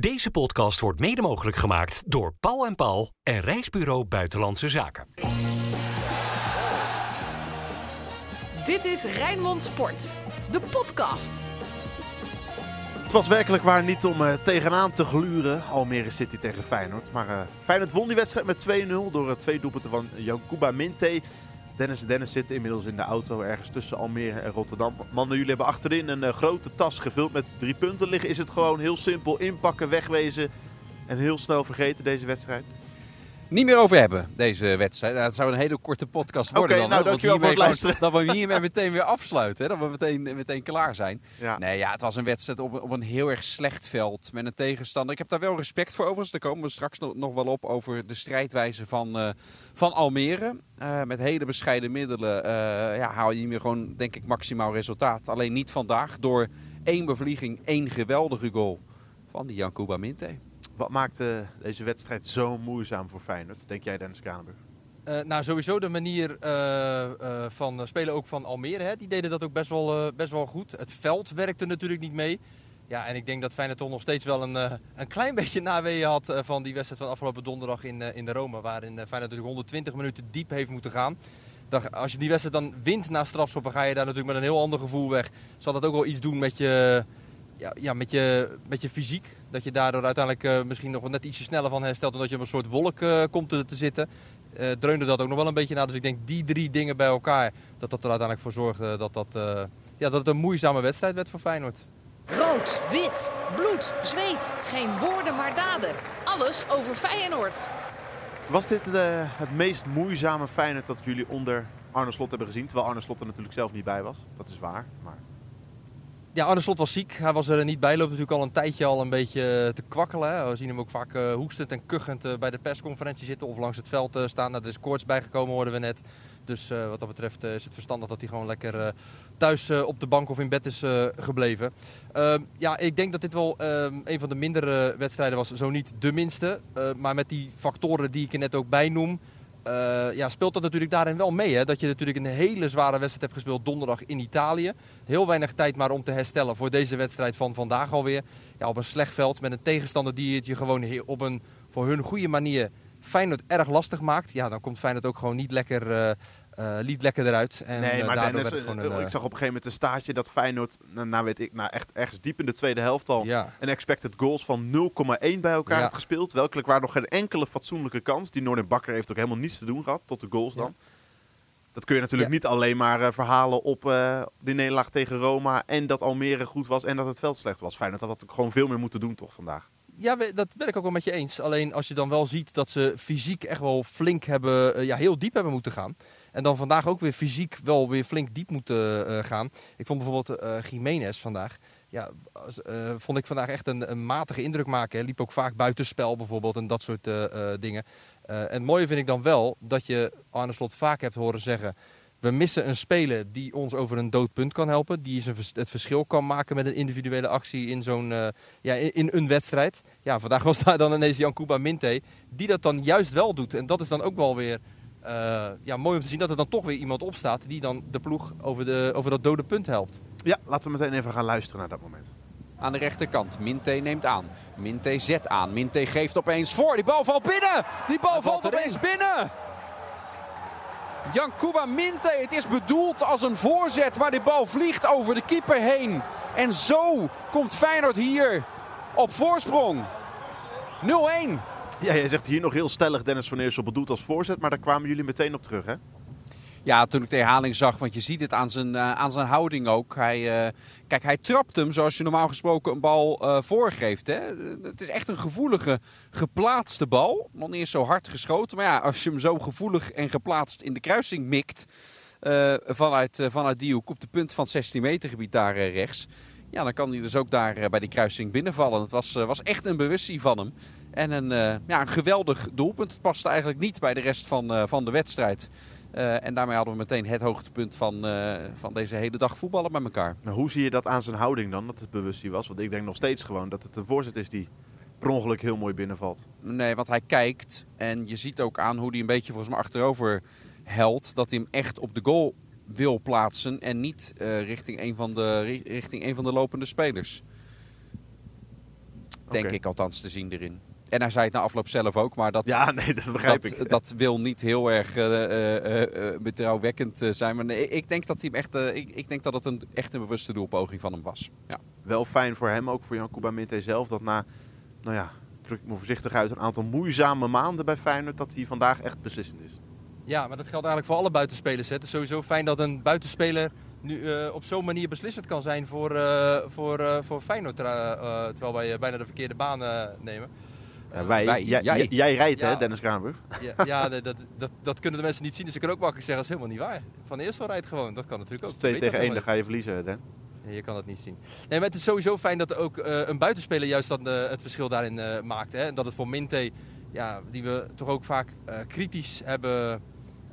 Deze podcast wordt mede mogelijk gemaakt door Paul en Paul en Reisbureau Buitenlandse Zaken. Dit is Rijnmond Sport, de podcast. Het was werkelijk waar niet om uh, tegenaan te gluren. Almere City tegen Feyenoord. Maar uh, Feyenoord won die wedstrijd met 2-0 door uh, twee doelpunten van Jankuba Minte. Dennis en Dennis zitten inmiddels in de auto ergens tussen Almere en Rotterdam. Mannen, jullie hebben achterin een grote tas gevuld met drie punten liggen. Is het gewoon heel simpel inpakken, wegwezen en heel snel vergeten deze wedstrijd? Niet meer over hebben, deze wedstrijd. Nou, het zou een hele korte podcast worden okay, dan. Nou, voor het luisteren. Dat we hiermee meteen weer afsluiten. Hè? Dat we meteen, meteen klaar zijn. Ja. Nee, ja, het was een wedstrijd op, op een heel erg slecht veld. Met een tegenstander. Ik heb daar wel respect voor overigens. Daar komen we straks nog, nog wel op over de strijdwijze van, uh, van Almere. Uh, met hele bescheiden middelen uh, ja, haal je meer gewoon, denk ik, maximaal resultaat. Alleen niet vandaag door één bevlieging, één geweldige goal van die Jan Kuba Minte. Wat maakte deze wedstrijd zo moeizaam voor Feyenoord, denk jij Dennis Kranenburg? Uh, nou, sowieso de manier uh, uh, van spelen ook van Almere. Hè. Die deden dat ook best wel, best wel goed. Het veld werkte natuurlijk niet mee. Ja, en ik denk dat Feyenoord toch nog steeds wel een, een klein beetje naweeën had van die wedstrijd van afgelopen donderdag in, in de Rome. Waarin Feyenoord natuurlijk 120 minuten diep heeft moeten gaan. Dat, als je die wedstrijd dan wint na strafschoppen, ga je daar natuurlijk met een heel ander gevoel weg. Zal dat ook wel iets doen met je, ja, ja, met, je, met je fysiek. Dat je daardoor uiteindelijk uh, misschien nog net ietsje sneller van herstelt. Omdat je op een soort wolk uh, komt te, te zitten. Uh, dreunde dat ook nog wel een beetje na. Dus ik denk die drie dingen bij elkaar. Dat dat er uiteindelijk voor zorgde dat, dat, ja, dat het een moeizame wedstrijd werd voor Feyenoord. Rood, wit, bloed, zweet. Geen woorden maar daden. Alles over Feyenoord. Was dit het meest moeizame Feyenoord dat jullie onder Arne Slot hebben gezien? Terwijl Arne Slot er natuurlijk zelf niet bij was. Dat is waar. Maar... Ja, Arne Slot was ziek. Hij was er niet bij. Loopt natuurlijk al een tijdje al een beetje te kwakkelen. Hè. We zien hem ook vaak uh, hoestend en kuchend uh, bij de persconferentie zitten of langs het veld uh, staan. Nou, er is koorts bijgekomen, hoorden we net. Dus wat dat betreft is het verstandig dat hij gewoon lekker thuis op de bank of in bed is gebleven. Ehm, ja, ik denk dat dit wel ehm, een van de mindere wedstrijden was. Zo niet de minste. maar met die factoren die ik er net ook bij noem... Uh, ja, speelt dat natuurlijk daarin wel mee. Hè? Dat je natuurlijk een hele zware wedstrijd hebt gespeeld donderdag in Italië. Heel weinig tijd maar om te herstellen voor deze wedstrijd van vandaag alweer. Ja, op een slecht veld met een tegenstander die het je gewoon op een voor hun goede manier Feyenoord erg lastig maakt. Ja, dan komt Feyenoord ook gewoon niet lekker, uh, uh, niet lekker eruit. En, nee, maar daardoor Dennis, werd het gewoon een, ik zag op een gegeven moment een staartje dat Feyenoord, nou, nou weet ik, nou echt ergens diep in de tweede helft al ja. een expected goals van 0,1 bij elkaar Ja. had gespeeld. Welkelijk waren nog geen enkele fatsoenlijke kans. Die Noorden Bakker heeft ook helemaal niets te doen gehad, tot de goals dan. Dat kun je natuurlijk Ja. niet alleen maar eh, verhalen op eh die nederlaag tegen Roma en dat Almere goed was en dat het veld slecht was. Feyenoord had dat ook gewoon veel meer moeten doen toch vandaag. Ja, dat ben ik ook wel met je eens. Alleen als je dan wel ziet dat ze fysiek echt wel flink hebben, eh, ja, heel diep hebben moeten gaan. En dan vandaag ook weer fysiek wel weer flink diep moeten eh, gaan. Ik vond bijvoorbeeld eh Jiménez vandaag. Ja, eh, vond ik vandaag echt een, matige indruk maken. Hij liep ook vaak buitenspel bijvoorbeeld en dat soort dingen. En het mooie vind ik dan wel dat je Arne Slot vaak hebt horen zeggen... We missen een speler die ons over een dood punt kan helpen. Die het verschil kan maken met een individuele actie in, zo'n, ja, in een wedstrijd. Ja, vandaag was daar dan ineens Jan Kuba Minte. Die dat dan juist wel doet. En dat is dan ook wel weer eh, ja, mooi om te zien dat er dan toch weer iemand opstaat. Die dan de ploeg over, de, over dat dode punt helpt. Ja, laten we meteen even gaan luisteren naar dat moment. Aan de rechterkant. Minte neemt aan. Minte zet aan. Minte geeft opeens voor. Die bal valt binnen. Die bal valt valt opeens binnen. Jankuba Minte. Het is bedoeld als een voorzet. Maar die bal vliegt over de keeper heen. En zo komt Feyenoord hier op voorsprong. 0-1. Ja, jij zegt hier nog heel stellig Dennis van Eersel bedoeld als voorzet, maar daar kwamen jullie meteen op terug hè? Ja, toen ik de herhaling zag, want je ziet het aan zijn, eh, aan zijn houding ook. Hij, eh, kijk, hij trapt hem zoals je normaal gesproken een bal eh, voorgeeft. Hè? Het is echt een gevoelige, geplaatste bal. Nog niet eens zo hard geschoten. Maar ja, als je hem zo gevoelig en geplaatst in de kruising mikt... vanuit, vanuit die hoek op de punt van het 16 meter gebied daar rechts... Ja, dan kan hij dus ook daar bij die kruising binnenvallen. Het was, was echt een bewustzijn van hem. En een, eh, ja, een geweldig doelpunt. Het paste eigenlijk niet bij de rest van, eh, van de wedstrijd. Eh, en daarmee hadden we meteen het hoogtepunt van, van deze hele dag voetballen met elkaar. Nou, hoe zie je dat aan zijn houding dan, dat het bewustzijn was? Want ik denk nog steeds gewoon dat het een voorzet is die per ongeluk heel mooi binnenvalt. Nee, want hij kijkt en je ziet ook aan hoe hij een beetje volgens mij achterover helt. Dat hij hem echt op de goal wil plaatsen en niet richting, een van de, ri- richting een van de lopende spelers. Denk ik althans te zien erin. En hij zei het na afloop zelf ook, maar dat, Ja, nee, dat begrijp dat, ik. dat wil niet heel erg eh, eh, eh, betrouwwekkend zijn. Maar nee, ik denk dat hij hem echt, ik, ik denk dat het een echt een bewuste doelpoging van hem was. Ja. Wel fijn voor hem, ook voor Jan Kuba Minte zelf, dat na, nou ja, ik druk ik me voorzichtig uit, een aantal moeizame maanden bij Feyenoord, dat hij vandaag echt beslissend is. Ja, maar dat geldt eigenlijk voor alle buitenspelers. hè. Het is sowieso fijn dat een buitenspeler nu eh, op zo'n manier beslissend kan zijn voor, eh, voor, eh, voor Feyenoord. terwijl wij bijna de verkeerde baan eh, nemen. Ja, wij, wij, jij, jij. jij, jij rijdt Ja. hè, Dennis Kranenburg? Ja, ja dat, dat, dat, kunnen de mensen niet zien. Dus ik kan ook makkelijk zeggen, dat is helemaal niet waar. Van Eersel rijdt gewoon. Dat kan natuurlijk ook. is 2 Ik weet tegen dat 1, dan ga je verliezen. Ja, je kan dat niet zien. Nee, maar het is sowieso fijn dat ook eh, een buitenspeler juist dan, eh, het verschil daarin eh, maakt. Hè? En dat het voor Minte, ja, die we toch ook vaak eh, kritisch hebben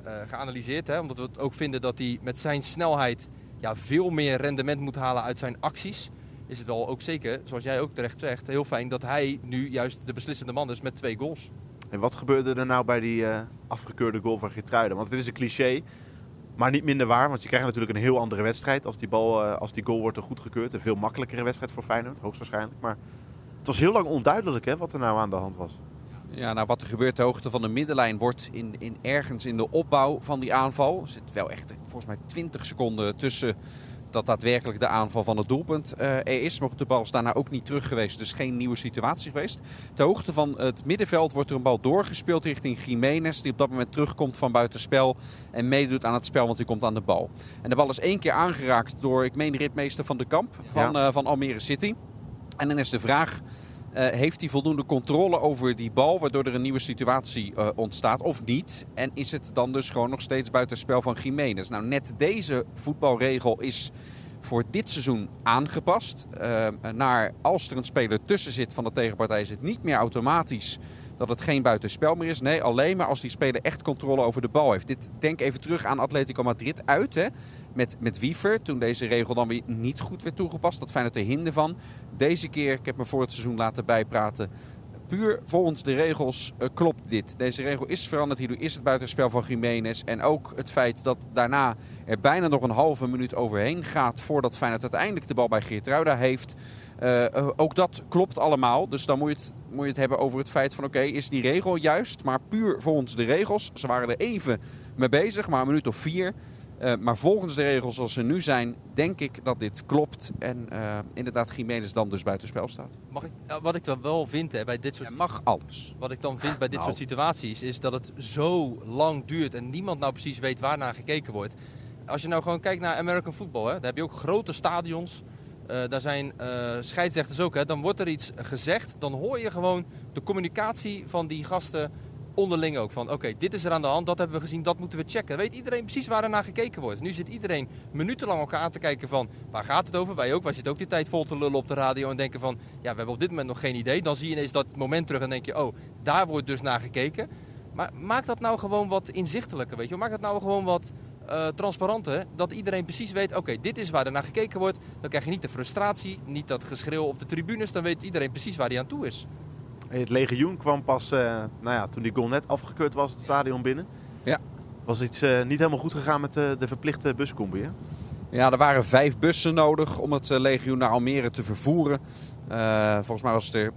eh, geanalyseerd. Hè? Omdat we het ook vinden dat hij met zijn snelheid ja, veel meer rendement moet halen uit zijn acties. Is het wel ook zeker, zoals jij ook terecht zegt, heel fijn dat hij nu juist de beslissende man is met twee goals. En wat gebeurde er nou bij die eh, afgekeurde goal van Geertruiden? Want het is een cliché, maar niet minder waar. Want je krijgt natuurlijk een heel andere wedstrijd als die, bal, eh, als die goal wordt er goedgekeurd. Een veel makkelijkere wedstrijd voor Feyenoord, hoogstwaarschijnlijk. Maar het was heel lang onduidelijk hè, wat er nou aan de hand was. Ja, nou, wat er gebeurt ter hoogte van de middenlijn wordt in, in ergens in de opbouw van die aanval. Er zit wel echt volgens mij 20 seconden tussen dat daadwerkelijk de aanval van het doelpunt eh, er is. Maar de bal is daarna ook niet terug geweest. Dus geen nieuwe situatie geweest. Ter hoogte van het middenveld wordt er een bal doorgespeeld richting Jiménez. Die op dat moment terugkomt van buitenspel. En meedoet aan het spel, want hij komt aan de bal. En de bal is één keer aangeraakt door, ik meen, ritmeester van de kamp van, eh, van Almere City. En dan is de vraag, heeft hij voldoende controle over die bal, waardoor er een nieuwe situatie eh, ontstaat of niet? En is het dan dus gewoon nog steeds buitenspel van Jiménez? Nou, net deze voetbalregel is voor dit seizoen aangepast. Eh, naar als er een speler tussen zit van de tegenpartij, is het niet meer automatisch dat het geen buitenspel meer is. Nee, alleen maar als die speler echt controle over de bal heeft. Dit, denk even terug aan Atletico Madrid uit. Hè? Met, met Wiever, toen deze regel dan weer niet goed werd toegepast. Dat Feyenoord er hinder van. Deze keer, ik heb me voor het seizoen laten bijpraten. Puur volgens de regels eh, klopt dit. Deze regel is veranderd. Hierdoor is het buitenspel van Jiménez. En ook het feit dat daarna er bijna nog een halve minuut overheen gaat... voordat Feyenoord uiteindelijk de bal bij Geertruida heeft. Eh, eh, ook dat klopt allemaal. Dus dan moet je het, moet je het hebben over het feit van... oké, is die regel juist? Maar puur volgens de regels. Ze waren er even mee bezig, maar een minuut of vier... Uh, maar volgens de regels zoals ze nu zijn, denk ik dat dit klopt. En uh, inderdaad, Jiménez dan dus buitenspel staat. Mag ik, uh, wat ik dan wel vind hè, bij dit soort... Ja, mag alles. Wat ik dan vind bij dit Nou. soort situaties is dat het zo lang duurt en niemand nou precies weet waarnaar gekeken wordt. Als je nou gewoon kijkt naar American football, hè, daar heb je ook grote stadions. Uh, daar zijn scheidsrechters ook. Hè. Dan wordt er iets gezegd, dan hoor je gewoon de communicatie van die gasten onderling ook. Van oké, dit is er aan de hand, dat hebben we gezien, dat moeten we checken. Weet iedereen precies waar er naar gekeken wordt. Nu zit iedereen minutenlang elkaar aan te kijken van waar gaat het over? Wij ook, wij zitten ook die tijd vol te lullen op de radio en denken van ja, we hebben op dit moment nog geen idee. Dan zie je ineens dat moment terug en denk je oh, daar wordt dus naar gekeken. Maar maak dat nou gewoon wat inzichtelijker, weet je. Maak dat nou gewoon wat uh, transparanter. Dat iedereen precies weet, oké, dit is waar er naar gekeken wordt. Dan krijg je niet de frustratie, niet dat geschreeuw op de tribunes. Dan weet iedereen precies waar hij aan toe is. Het legioen kwam pas, uh, nou ja, toen die goal net afgekeurd was, het stadion binnen. Ja. Was iets uh, niet helemaal goed gegaan met de, de verplichte buscombi, hè? Ja, er waren vijf bussen nodig om het legioen naar Almere te vervoeren. Uh, volgens mij was er,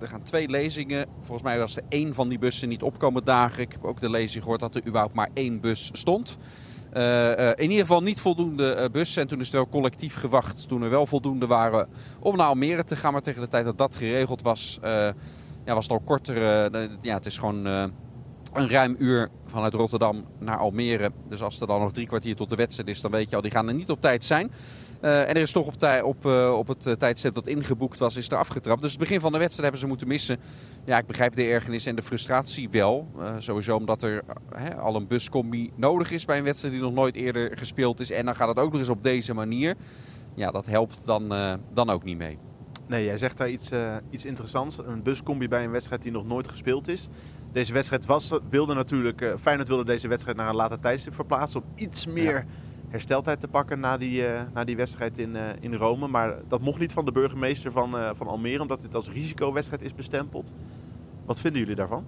er gaan twee lezingen. Volgens mij was er één van die bussen niet opkomen dagen. Ik heb ook de lezing gehoord dat er überhaupt maar één bus stond. Uh, in ieder geval niet voldoende bussen. En toen is er wel collectief gewacht toen er wel voldoende waren om naar Almere te gaan. Maar tegen de tijd dat dat geregeld was, ja, was het al korter. Uh, ja, het is gewoon een ruim uur vanuit Rotterdam naar Almere. Dus als er dan nog drie kwartier tot de wedstrijd is, dan weet je al, die gaan er niet op tijd zijn. Uh, en er is toch op, tij, op, op het uh, tijdstip dat ingeboekt was, is er afgetrapt. Dus het begin van de wedstrijd hebben ze moeten missen. Ja, ik begrijp de ergernis en de frustratie wel. sowieso omdat er al een buscombi nodig is bij een wedstrijd die nog nooit eerder gespeeld is. En dan gaat het ook nog eens op deze manier. Ja, dat helpt dan, dan ook niet mee. Nee, jij zegt daar iets, iets interessants. Een buscombi bij een wedstrijd die nog nooit gespeeld is. Deze wedstrijd was, wilde natuurlijk, Feyenoord wilde deze wedstrijd naar een later tijdstip verplaatsen. Om iets meer... Ja hersteltijd te pakken na die, uh, na die wedstrijd in, uh, in Rome. Maar dat mocht niet van de burgemeester van, uh, van Almere, omdat dit als risicowedstrijd is bestempeld. Wat vinden jullie daarvan?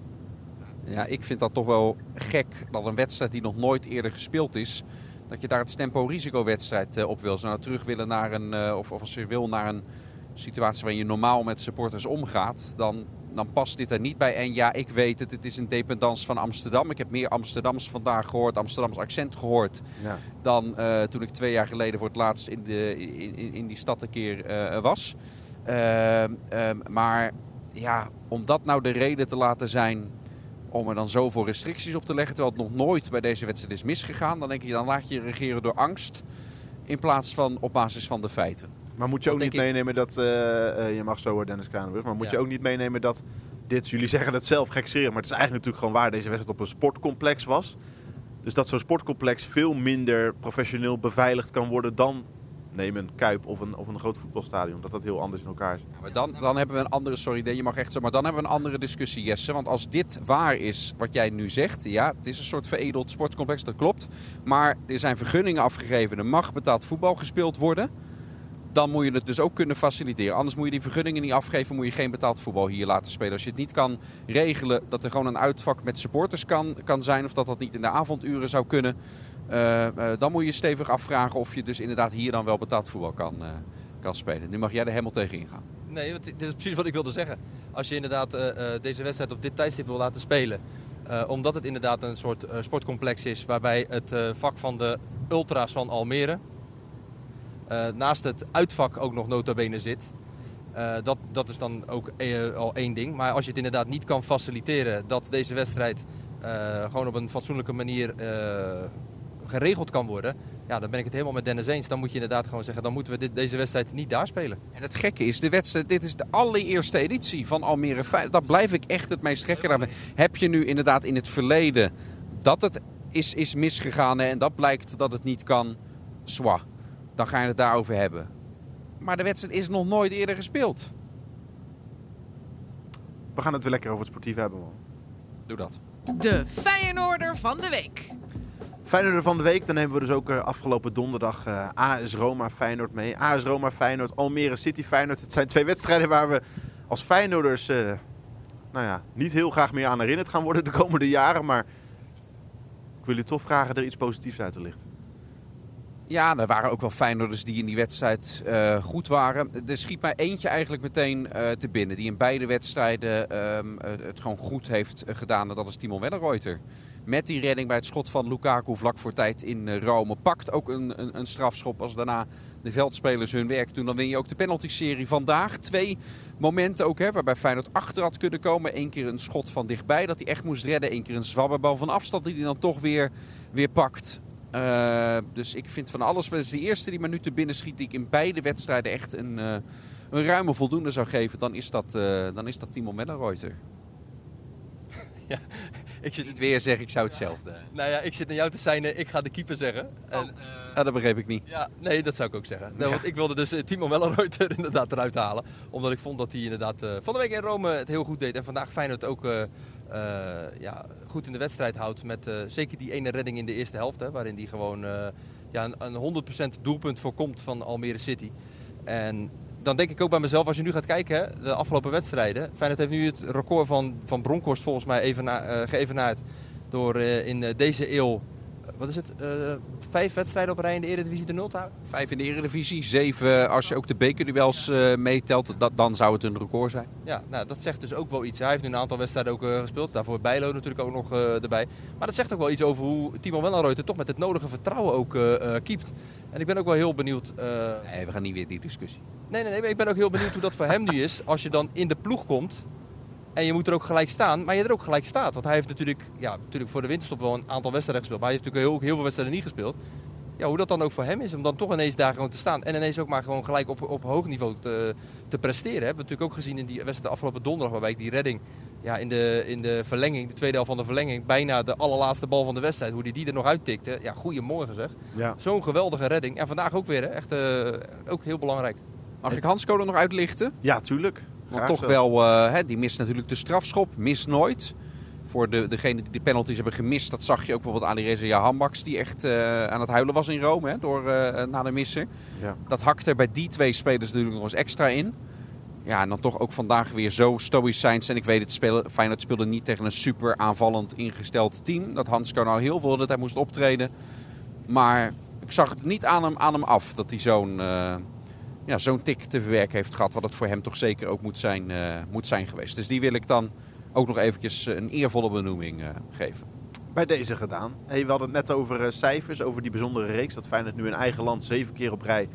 Ja, ik vind dat toch wel gek dat een wedstrijd die nog nooit eerder gespeeld is, dat je daar het tempo risicowedstrijd op wil. Ze nou terug willen naar een, of, of als je wil naar een situatie waarin je normaal met supporters omgaat, dan, dan past dit er niet bij. En ja, ik weet het, het is een dependance van Amsterdam. Ik heb meer Amsterdams vandaag gehoord, Amsterdams accent gehoord, Ja. dan eh, toen ik twee jaar geleden voor het laatst in, de, in, in, die stad een keer eh, was. Ehm, ehm, maar ja, om dat nou de reden te laten zijn om er dan zoveel restricties op te leggen, terwijl het nog nooit bij deze wedstrijd is misgegaan, dan denk je, dan laat je regeren door angst in plaats van op basis van de feiten. Maar moet je ook niet ik- meenemen dat, eh, eh, je mag zo hoor Dennis Kranenburg, maar moet Ja. je ook niet meenemen dat dit, jullie zeggen het zelf gekscherend, maar het is eigenlijk natuurlijk gewoon waar deze wedstrijd op een sportcomplex was. Dus dat zo'n sportcomplex veel minder professioneel beveiligd kan worden dan neem een Kuip of een, of een groot voetbalstadion. Dat dat heel anders in elkaar zit. Maar dan, dan hebben we een andere, sorry, je mag echt zo, maar dan hebben we een andere discussie, Jesse. Want als dit waar is, wat jij nu zegt, ja, het is een soort veredeld sportcomplex, dat klopt. Maar er zijn vergunningen afgegeven, er mag betaald voetbal gespeeld worden. Dan moet je het dus ook kunnen faciliteren. Anders moet je die vergunningen niet afgeven, moet je geen betaald voetbal hier laten spelen. Als je het niet kan regelen dat er gewoon een uitvak met supporters kan, kan zijn, of dat dat niet in de avonduren zou kunnen, eh, eh, dan moet je stevig afvragen of je dus inderdaad hier dan wel betaald voetbal kan, eh, kan spelen. Nu mag jij er helemaal tegen ingaan. Nee, want dit is precies wat ik wilde zeggen. Als je inderdaad deze wedstrijd op dit tijdstip wil laten spelen. omdat het inderdaad een soort sportcomplex is waarbij het vak van de ultra's van Almere naast het uitvak ook nog nota bene zit. Eh, dat, dat is dan ook eh, al één ding. Maar als je het inderdaad niet kan faciliteren dat deze wedstrijd eh, gewoon op een fatsoenlijke manier eh, geregeld kan worden. Ja, dan ben ik het helemaal met Dennis eens. Dan moet je inderdaad gewoon zeggen, dan moeten we dit, deze wedstrijd niet daar spelen. En het gekke is, de wedstrijd, dit is de allereerste editie van Almere 5. Dat blijf ik echt het meest gekke aan. Heb je nu inderdaad in het verleden dat het is, is misgegaan hè, en dat blijkt dat het niet kan, zwa. Dan ga je het daarover hebben. Maar de wedstrijd is nog nooit eerder gespeeld. We gaan het weer lekker over het sportief hebben man. Doe dat. De Feyenoorder van de week. Feyenoord van de week, dan hebben we dus ook eh, afgelopen donderdag eh, AS Roma Feyenoord mee. AS Roma Feyenoord, Almere City Feyenoord. Het zijn twee wedstrijden waar we als Feyenoorders eh, nou ja, niet heel graag meer aan herinnerd gaan worden de komende jaren. Maar ik wil u toch vragen er iets positiefs uit te lichten. Ja, er waren ook wel Feyenoorders die in die wedstrijd eh, goed waren. Er schiet mij eentje eigenlijk meteen eh, te binnen. Die in beide wedstrijden ehm, het, het gewoon goed heeft eh, gedaan. En dat is Timo Wellenreuter. Met die redding bij het schot van Lukaku vlak voor tijd in eh, Rome. Pakt ook een, een, een strafschop als daarna de veldspelers hun werk doen. Dan win je ook de penalty-serie vandaag. Twee momenten ook hè, waarbij Feyenoord achter had kunnen komen. Eén keer een schot van dichtbij dat hij echt moest redden. Eén keer een zwabberbal van afstand die hij dan toch weer, weer pakt. Uh, dus ik vind van alles, het is de eerste die me nu te binnen schiet, die ik in beide wedstrijden echt een, uh, een ruime voldoende zou geven, dan is dat, uh, dan is dat Timo Mellenreuter. Ja, ik zit niet weer zeggen, ik zou hetzelfde. Nou ja, ik zit naar jou te zijn, ik ga de keeper zeggen. En, oh. ja, dat begreep ik niet. Ja, nee, dat zou ik ook zeggen. Nou, want ik wilde dus Timo Mellenreuter inderdaad eruit halen. Omdat ik vond dat hij inderdaad van de week in Rome het heel goed deed. En vandaag Feyenoord ook uh, ja, goed in de wedstrijd houdt. Met uh, zeker die ene redding in de eerste helft. Hè, waarin hij gewoon uh, ja, een, een 100% doelpunt voorkomt van Almere City. En dan denk ik ook bij mezelf, als je nu gaat kijken, de afgelopen wedstrijden. Feyenoord heeft nu het record van, van Bronkhorst volgens mij even uh, geëvenaard. Door in deze eeuw, wat is het, vijf wedstrijden op rij in de Eredivisie de nul te houden? Vijf in de Eredivisie, zeven als je ook de bekerduels uh, meetelt, dat, dan zou het een record zijn. Ja, nou, dat zegt dus ook wel iets. Hij heeft nu een aantal wedstrijden ook uh, gespeeld, daarvoor Bijlo natuurlijk ook nog erbij. Maar dat zegt ook wel iets over hoe Timo Wellenreuter toch met het nodige vertrouwen ook keept. En ik ben ook wel heel benieuwd... nee, we gaan niet weer die discussie. Nee, nee, nee, maar ik ben ook heel benieuwd hoe dat voor hem nu is. Als je dan in de ploeg komt en je moet er ook gelijk staan, maar je er ook gelijk staat. Want hij heeft natuurlijk, ja, natuurlijk voor de winterstop wel een aantal wedstrijden gespeeld. Maar hij heeft natuurlijk heel, heel veel wedstrijden niet gespeeld. Ja, hoe dat dan ook voor hem is om dan toch ineens daar gewoon te staan. En ineens ook maar gewoon gelijk op, op hoog niveau te, te presteren. Hebben we natuurlijk ook gezien in die wedstrijd de afgelopen donderdag. Waarbij ik die redding ja, in, de, in de verlenging, de tweede helft van de verlenging. Bijna de allerlaatste bal van de wedstrijd. Hoe die die er nog uittikte. Ja, goedemorgen zeg. Ja. Zo'n geweldige redding. En vandaag ook weer. Hè. Echt uh, ook heel belangrijk. Mag ik Hans er nog uitlichten? Ja, tuurlijk. Want toch wel, hè, die mist natuurlijk de strafschop. Mist nooit voor de, degene die de penalties hebben gemist, dat zag je ook bijvoorbeeld aan die Reza Hambaks, die echt uh, aan het huilen was in Rome hè, door, uh, na de missen. Ja. Dat hakt er bij die twee spelers natuurlijk nog eens extra in. Ja, en dan toch ook vandaag weer zo stoïcijns. En ik weet het, spelen, Feyenoord speelde niet tegen een super aanvallend ingesteld team. Dat Hansko nou heel veel dat hij moest optreden. Maar ik zag het niet aan hem, aan hem af dat hij zo'n uh, ja, zo'n tik te verwerken heeft gehad. Wat het voor hem toch zeker ook moet zijn, eh, moet zijn geweest. Dus die wil ik dan ook nog eventjes een eervolle benoeming geven. Bij deze gedaan. Hey, we hadden het net over cijfers, over die bijzondere reeks. Dat Feyenoord nu in eigen land zeven keer op rij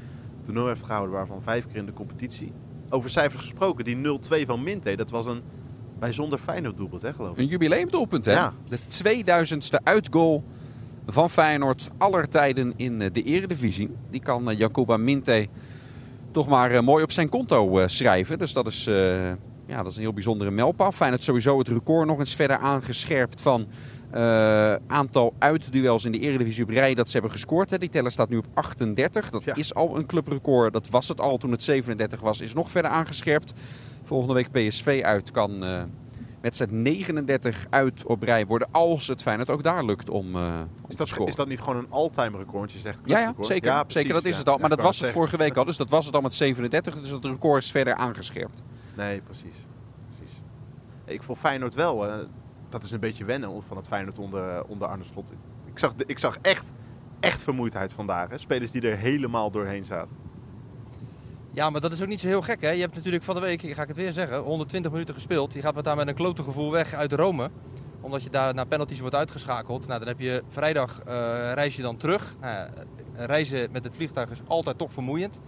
toernooi heeft gehouden, waarvan vijf keer in de competitie. Over cijfers gesproken, die 0-2 van Minte, dat was een bijzonder Feyenoord doelpunt, hè, geloof ik. Een jubileumdoelpunt, hè? Ja. De 2000ste uitgoal van Feyenoord aller tijden in de Eredivisie. Die kan Jacoba Minte toch maar mooi op zijn konto schrijven. Dus dat is, ja, dat is een heel bijzondere mijlpaal. Feyenoord sowieso het record nog eens verder aangescherpt van uh, aantal uitduels in de Eredivisie op rij dat ze hebben gescoord. Hè. Die teller staat nu op 38. Dat is al een clubrecord. Dat was het al toen het 37 was. Is nog verder aangescherpt. Volgende week PSV uit kan uh, wedstrijd 39 uit op rij worden. Als het Feyenoord ook daar lukt om, uh, is, dat, te is dat niet gewoon een all-time record? Je zegt ja, ja, zeker. Ja, precies, zeker, dat is het al. Maar dat was het vorige week al. Dus dat was het al met 37. Dus het record is verder aangescherpt. Nee, precies. precies. Ik vond Feyenoord wel dat is een beetje wennen van het Feyenoord onder, onder Arne Slot. Ik zag, ik zag echt, echt vermoeidheid vandaag. Hè? Spelers die er helemaal doorheen zaten. Ja, maar dat is ook niet zo heel gek. Hè? Je hebt natuurlijk van de week, ga ik het weer zeggen, 120 minuten gespeeld. Je gaat met daar met een klote gevoel weg uit Rome. Omdat je daar naar penalties wordt uitgeschakeld. Nou, dan heb je vrijdag uh, reis je dan terug. Nou, reizen met het vliegtuig is altijd toch vermoeiend.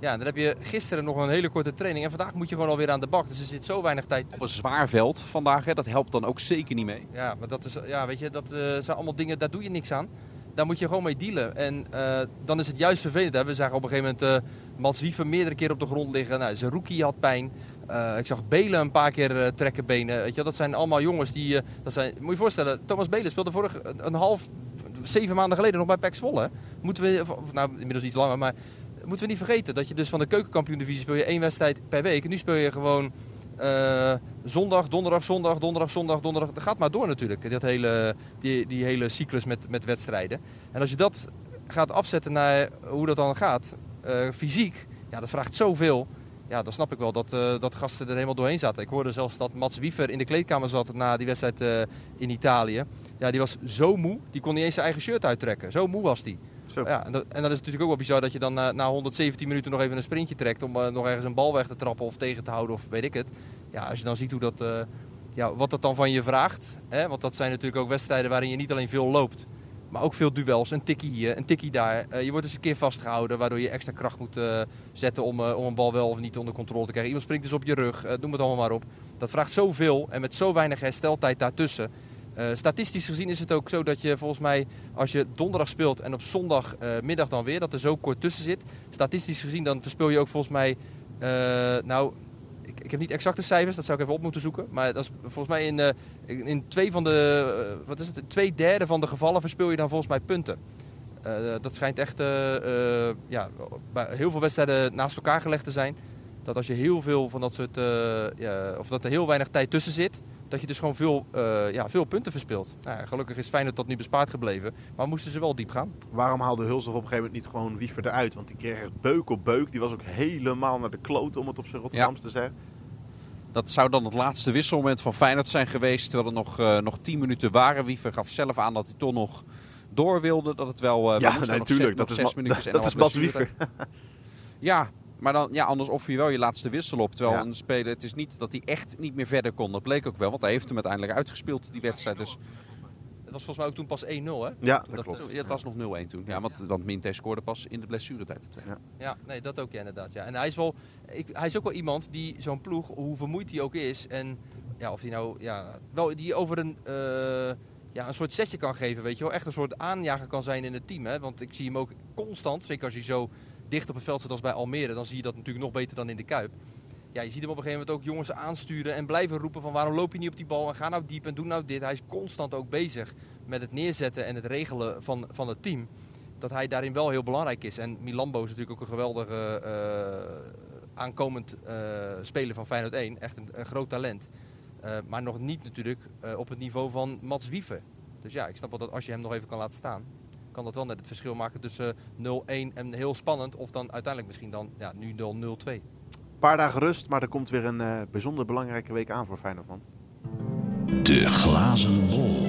Ja, dan heb je gisteren nog een hele korte training. En vandaag moet je gewoon alweer aan de bak. Dus er zit zo weinig tijd Op een zwaar veld vandaag, hè? dat helpt dan ook zeker niet mee. Ja, maar dat, is, ja, weet je, dat uh, zijn allemaal dingen, daar doe je niks aan. Daar moet je gewoon mee dealen. En uh, dan is het juist vervelend. Hè? We zagen op een gegeven moment uh, Mats Wiever meerdere keer op de grond liggen. Nou, zijn rookie had pijn. ik zag Belen een paar keer trekken benen. Weet je, dat zijn allemaal jongens die... dat zijn, moet je je voorstellen, Thomas Belen speelde vorig een half, zeven maanden geleden nog bij PEC Zwolle. Moeten we, nou inmiddels iets langer, maar moeten we niet vergeten dat je dus van de keukenkampioen-divisie speel je één wedstrijd per week. En nu speel je gewoon uh, zondag, donderdag, zondag, donderdag, zondag, donderdag. Dat gaat maar door natuurlijk, dat hele, die, die hele cyclus met, met wedstrijden. En als je dat gaat afzetten naar hoe dat dan gaat, uh, fysiek, ja, dat vraagt zoveel. Ja, dan snap ik wel dat, uh, dat gasten er helemaal doorheen zaten. Ik hoorde zelfs dat Mats Wiever in de kleedkamer zat na die wedstrijd in Italië. Ja, die was zo moe, die kon niet eens zijn eigen shirt uittrekken. Zo moe was die. Ja, en, dat, en dat is natuurlijk ook wel bizar dat je dan uh, na 117 minuten nog even een sprintje trekt om uh, nog ergens een bal weg te trappen of tegen te houden of weet ik het. Ja, als je dan ziet hoe dat, uh, ja, wat dat dan van je vraagt. Hè? Want dat zijn natuurlijk ook wedstrijden waarin je niet alleen veel loopt, maar ook veel duels. Een tikkie hier, een tikkie daar. je wordt eens een keer vastgehouden waardoor je extra kracht moet zetten om, om een bal wel of niet onder controle te krijgen. Iemand springt dus op je rug, noem het allemaal maar op. Dat vraagt zoveel en met zo weinig hersteltijd daartussen. Uh, statistisch gezien is het ook zo dat je volgens mij als je donderdag speelt en op zondagmiddag uh, dan weer, dat er zo kort tussen zit. Statistisch gezien dan verspil je ook volgens mij, uh, nou, ik, ik, heb niet exacte cijfers, dat zou ik even op moeten zoeken. Maar dat is volgens mij in, in, twee van de, wat is het, twee derde van de gevallen verspil je dan volgens mij punten. dat schijnt echt ja, bij heel veel wedstrijden naast elkaar gelegd te zijn. Dat als je heel veel van dat soort, ja, of dat er heel weinig tijd tussen zit, dat je dus gewoon veel, uh, ja, veel punten verspeelt. Nou, gelukkig is Feyenoord tot nu bespaard gebleven, maar moesten ze wel diep gaan. Waarom haalde Hulshoff op een gegeven moment niet gewoon Wiever eruit? Want die kreeg echt beuk op beuk. Die was ook helemaal naar de kloot, om het op zijn Rotterdams ja. te zeggen. Dat zou dan het laatste wisselmoment van Feyenoord zijn geweest, terwijl er nog, uh, nog tien minuten waren. Wiever gaf zelf aan dat hij toch nog door wilde. Dat het wel, uh, ja, natuurlijk. dat, is minuutjes dat, dat is Bas Wiever. ja, maar dan, ja, anders offer je wel je laatste wissel op. Terwijl ja. een speler, het is niet dat hij echt niet meer verder kon. Dat bleek ook wel, want hij heeft hem uiteindelijk uitgespeeld, die wedstrijd. Dus het was volgens mij ook toen pas 1-0, hè? Ja, dat, dat klopt. Ja, het was nog 0-1 toen. Ja, want, want Minte scoorde pas in de blessuretijd. De ja. ja, nee, dat ook ja, inderdaad. Ja. En hij is, wel, ik, hij is ook wel iemand die zo'n ploeg, hoe vermoeid hij ook is... en ja, of hij nou, ja, wel, die over een... Uh, ja, een soort setje kan geven, weet je wel. Echt een soort aanjager kan zijn in het team. Hè? Want ik zie hem ook constant, zeker als hij zo dicht op het veld zit als bij Almere, dan zie je dat natuurlijk nog beter dan in de Kuip. Ja, je ziet hem op een gegeven moment ook jongens aansturen en blijven roepen van waarom loop je niet op die bal en ga nou diep en doe nou dit. Hij is constant ook bezig met het neerzetten en het regelen van, van het team. Dat hij daarin wel heel belangrijk is. En Milambo is natuurlijk ook een geweldige uh, aankomend uh, speler van Feyenoord 1. Echt een, groot talent. Uh, maar nog niet natuurlijk op het niveau van Mats Wiever. Dus ja, ik snap wel dat als je hem nog even kan laten staan kan dat wel net het verschil maken tussen 0-1 en heel spannend. Of dan uiteindelijk misschien dan ja, nu 0-2. Een paar dagen rust, maar er komt weer een uh, bijzonder belangrijke week aan voor Feyenoord man. De glazen bol.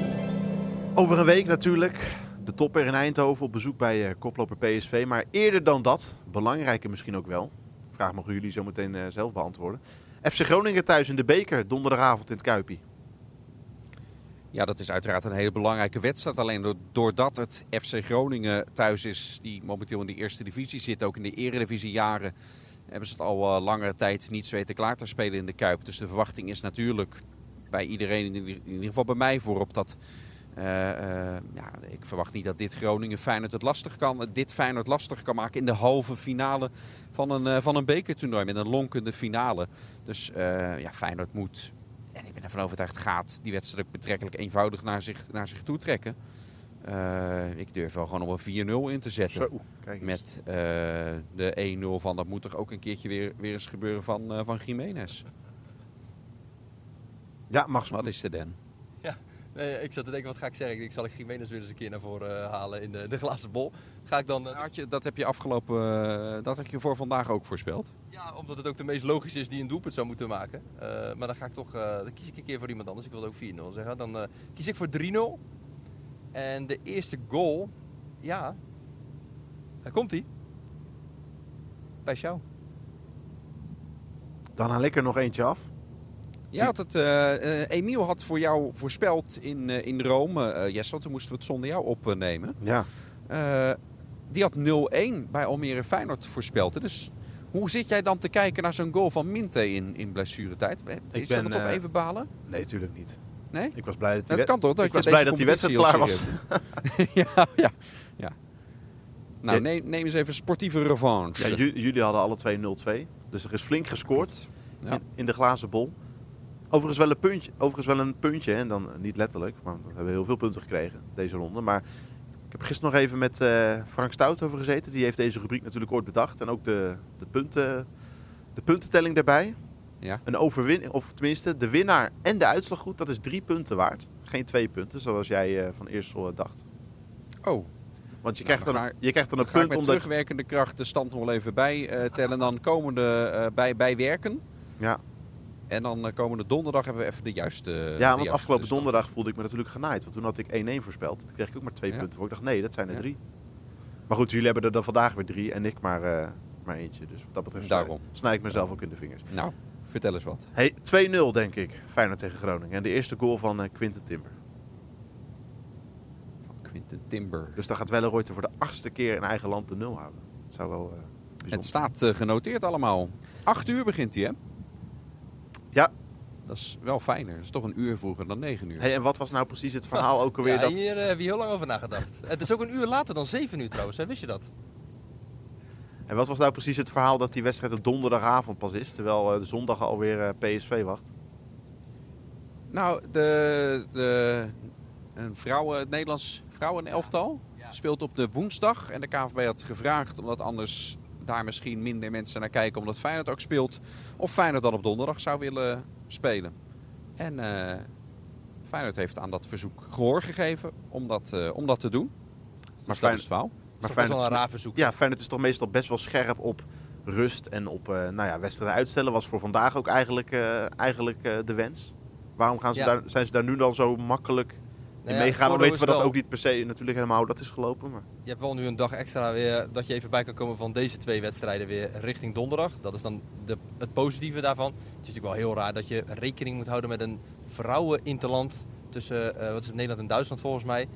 Over een week natuurlijk. De topper in Eindhoven op bezoek bij uh, koploper PSV. Maar eerder dan dat, belangrijker misschien ook wel. vraag mogen jullie zo meteen eh, zelf beantwoorden. FC Groningen thuis in de beker, donderdagavond in het Kuipie. Ja, dat is uiteraard een hele belangrijke wedstrijd. Alleen do- doordat het FC Groningen thuis is, die momenteel in de eerste divisie zit, ook in de eredivisie jaren, hebben ze het al eh, langere tijd niet weten klaar te spelen in de Kuip. Dus de verwachting is natuurlijk bij iedereen, in ieder- geval bij mij voorop, dat... eh, eh, ja, ik verwacht niet dat dit Groningen Feyenoord het lastig kan, dit Feyenoord lastig kan maken in de halve finale van een, van een bekertoernooi met een lonkende finale. Dus ja, Feyenoord moet ben ervan overtuigd, gaat die wedstrijd ook betrekkelijk eenvoudig naar zich, naar zich toe trekken. Eh, ik durf wel gewoon op een 4-0 in te zetten. Zo, kijk eens. Met eh, de 1-0 van, dat moet toch ook een keertje weer, weer eens gebeuren van, eh van Jiménez. Ja, mag Wat is er dan? Nee, ik zat te denken, wat ga ik zeggen? Ik denk, zal ik Jiménez weer eens een keer naar voren eh, halen in de, de glazen bol? Ga ik dan... eh, Had je, dat heb je afgelopen, eh, dat had je voor vandaag ook voorspeld. Ja, omdat het ook de meest logisch is die een doelpunt zou moeten maken. Eh, maar dan ga ik toch, eh, dan kies ik een keer voor iemand anders. Ik wilde ook 4-0 zeggen. Dan eh, kies ik voor 3-0. En de eerste goal, ja, daar komt hij. Bij jou. Dan haal ik er nog eentje af. Ja, had het, eh, eh, Emiel had voor jou voorspeld in, eh, in Rome, eh Jesse, want toen moesten we het zonder jou opnemen. Ja. Die had 0-1 bij Almere Feyenoord voorspeld. Dus hoe zit jij dan te kijken naar zo'n goal van Minte in, in blessuretijd? Is Ik dat ben, nog eh, even balen? Nee, natuurlijk niet. Nee? Ik was blij dat die, Dat kan toch? Dat ik was blij dat die wedstrijd klaar was. ja, ja, ja. Nou, neem, neem eens even sportieve revanche. Ja, ju- jullie hadden alle twee 0-2. Dus er is flink gescoord Ja. in, in de glazen bol. Overigens wel een puntje, overigens wel een puntje en dan niet letterlijk, maar we hebben heel veel punten gekregen deze ronde. Maar ik heb gisteren nog even met eh, Frank Stout over gezeten. Die heeft deze rubriek natuurlijk ooit bedacht. En ook de, de, punten, de puntentelling daarbij. Ja. Een overwinning, of tenminste de winnaar en de uitslag goed, dat is drie punten waard. Geen twee punten, zoals jij eh, van eerst al dacht. Oh, Want je, Nou, krijgt, dan je krijgt dan dan een punt met omdat... terugwerkende kracht de stand nog wel even bij eh, tellen. Dan komende eh, bij, bij werken. Ja, En dan eh, komende donderdag hebben we even de juiste. de ja juiste want afgelopen stand. donderdag voelde ik me natuurlijk genaaid. Want toen had ik 1-1 voorspeld. Toen kreeg ik ook maar twee Ja. punten voor. Ik dacht, nee, dat zijn er drie. Maar goed, jullie hebben er dan vandaag weer drie en ik maar, eh, maar eentje. Dus wat dat betreft Daarom. snij ik mezelf ook in de vingers. Nou, vertel eens wat. Hey, 2-0 denk ik. Feyenoord tegen Groningen. En de eerste goal van eh, Quinten Timber. Quinten Timber. Dus dan gaat Welleroyte voor de achtste keer in eigen land de nul houden. Dat zou wel eh bijzonder Het staat eh, genoteerd allemaal. Acht uur begint hij, hè? Ja. Dat is wel fijner. Dat is toch een uur vroeger dan negen uur. Hey, en wat was nou precies het verhaal ook alweer? Ja, dat... hier eh, heb je heel lang over nagedacht. Het is ook een uur later dan 7 uur trouwens, hè? wist je dat? En wat was nou precies het verhaal dat die wedstrijd op donderdagavond pas is? Terwijl eh, de zondag alweer eh, PSV wacht. Nou, de, de een vrouwen, het Nederlands vrouwenelftal speelt op de woensdag. En de KVB had gevraagd omdat anders daar misschien minder mensen naar kijken. Omdat Feyenoord ook speelt. Of Feyenoord dan op donderdag zou willen spelen. En eh Feyenoord heeft aan dat verzoek gehoor gegeven om dat, eh, om dat te doen. Maar Maar dat is Feyenoord, het verhaal. maar wel een raar verzoek. ja, Feyenoord is toch meestal best wel scherp op rust en op eh, nou ja, wedstrijden uitstellen. Was voor vandaag ook eigenlijk, eigenlijk de wens. Waarom gaan ze Ja. daar, zijn ze daar nu dan zo makkelijk Nou ja, meegaan? Weten we dat ook niet per se natuurlijk helemaal hoe dat is gelopen. Maar... Je hebt wel nu een dag extra weer dat je even bij kan komen van deze twee wedstrijden weer richting donderdag. Dat is dan de, het positieve daarvan. Het is natuurlijk wel heel raar dat je rekening moet houden met een vrouwen-interland tussen eh, wat is het, Nederland en Duitsland volgens mij.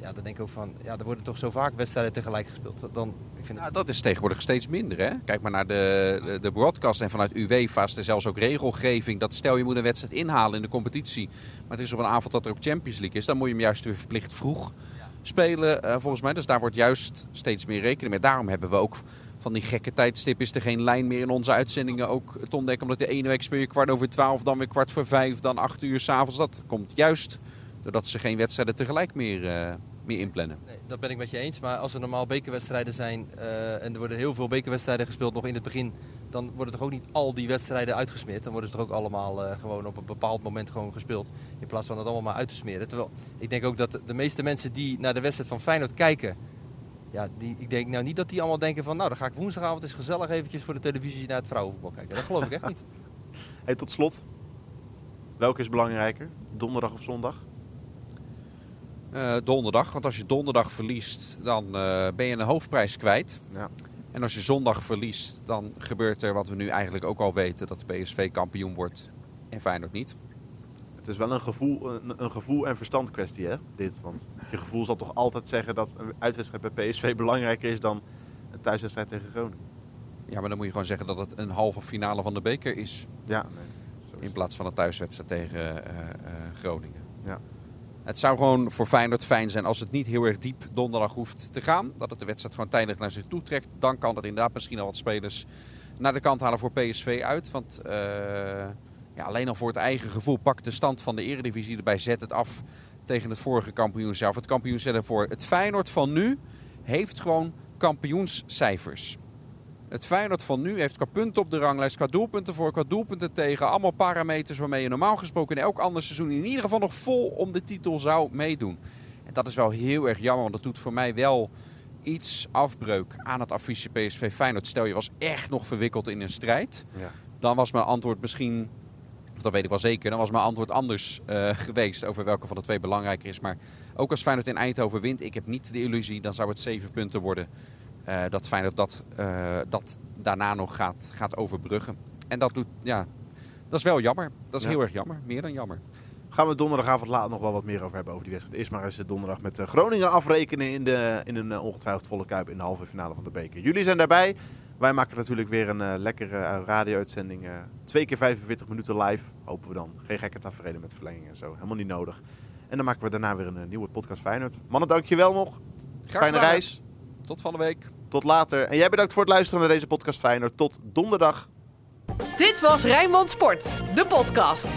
Ja, dan denk ik ook van, ja, er worden toch zo vaak wedstrijden tegelijk gespeeld. Dan, ik vind het, dat is tegenwoordig steeds minder. Hè? Kijk maar naar de, de, de broadcast en vanuit UEFA is er zelfs ook regelgeving. Dat stel je moet een wedstrijd inhalen in de competitie. Maar het is op een avond dat er ook Champions League is. Dan moet je hem juist weer verplicht vroeg spelen eh, volgens mij. Dus daar wordt juist steeds meer rekening mee. Daarom hebben we ook van die gekke tijdstip is er geen lijn meer in onze uitzendingen ook te ontdekken. Omdat de ene week speel je kwart over twaalf, dan weer kwart voor vijf, dan acht uur s'avonds. Dat komt juist doordat ze geen wedstrijden tegelijk meer, eh, meer inplannen. nee, dat ben ik met je eens. Maar als er normaal bekerwedstrijden zijn eh, en er worden heel veel bekerwedstrijden gespeeld nog in het begin. Dan worden toch ook niet al die wedstrijden uitgesmeerd. Dan worden ze toch ook allemaal eh, gewoon op een bepaald moment gewoon gespeeld. In plaats van het allemaal maar uit te smeren. Terwijl ik denk ook dat de meeste mensen die naar de wedstrijd van Feyenoord kijken. Ja, die, ik denk nou niet dat die allemaal denken van nou dan ga ik woensdagavond eens gezellig eventjes voor de televisie naar het vrouwenvoetbal kijken. Dat geloof ik echt niet. Hey, tot slot. Welke is belangrijker? Donderdag of zondag? Eh, donderdag. Want als je donderdag verliest, dan eh, ben je een hoofdprijs kwijt. Ja. En als je zondag verliest, dan gebeurt er wat we nu eigenlijk ook al weten: dat de PSV kampioen wordt en Feyenoord niet. Het is wel een gevoel, een, een gevoel en verstand kwestie, hè, dit. Want je gevoel zal toch altijd zeggen dat een uitwedstrijd bij PSV belangrijker is dan een thuiswedstrijd tegen Groningen. Ja, maar dan moet je gewoon zeggen dat het een halve finale van de beker is. Ja, nee. is In plaats van een thuiswedstrijd tegen eh, Groningen. Ja. Het zou gewoon voor Feyenoord fijn zijn als het niet heel erg diep donderdag hoeft te gaan. Dat het de wedstrijd gewoon tijdelijk naar zich toe trekt. Dan kan het inderdaad misschien al wat spelers naar de kant halen voor PSV uit. Want eh, ja, alleen al voor het eigen gevoel pak de stand van de eredivisie erbij. Zet het af tegen het vorige kampioen zelf. Het kampioen zelf voor. Het Feyenoord van nu heeft gewoon kampioenscijfers. Het Feyenoord van nu heeft qua punten op de ranglijst, qua doelpunten voor, qua doelpunten tegen. Allemaal parameters waarmee je normaal gesproken in elk ander seizoen in ieder geval nog vol om de titel zou meedoen. En dat is wel heel erg jammer, want dat doet voor mij wel iets afbreuk aan het affiche PSV Feyenoord. Stel je was echt nog verwikkeld in een strijd. Ja. Dan was mijn antwoord misschien, of dat weet ik wel zeker, dan was mijn antwoord anders eh, geweest over welke van de twee belangrijker is. Maar ook als Feyenoord in Eindhoven wint, ik heb niet de illusie, dan zou het zeven punten worden. Eh, dat Feyenoord dat, eh, dat daarna nog gaat, gaat overbruggen. En dat doet, ja, dat is wel jammer. Dat is Ja. heel erg jammer. Meer dan jammer. Gaan we donderdagavond later nog wel wat meer over hebben over die wedstrijd. Eerst maar eens eh, donderdag met Groningen afrekenen in, de, in een ongetwijfeld volle kuip in de halve finale van de beker. Jullie zijn daarbij. Wij maken natuurlijk weer een lekkere radio-uitzending. twee keer 45 minuten live. Hopen we dan. Geen gekke tafereelen met verlenging en zo. Helemaal niet nodig. En dan maken we daarna weer een nieuwe podcast Feyenoord. Mannen, dankjewel nog. Graag Fijne reis. Tot van de week. Tot later. En jij bedankt voor het luisteren naar deze podcast Feyenoord. Tot donderdag. Dit was Rijnmond Sport, de podcast.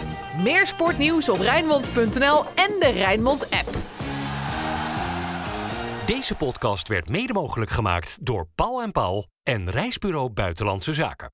Meer sportnieuws op Rijnmond.nl en de Rijnmond app. Deze podcast werd mede mogelijk gemaakt door Paul en Paul en Reisbureau Buitenlandse Zaken.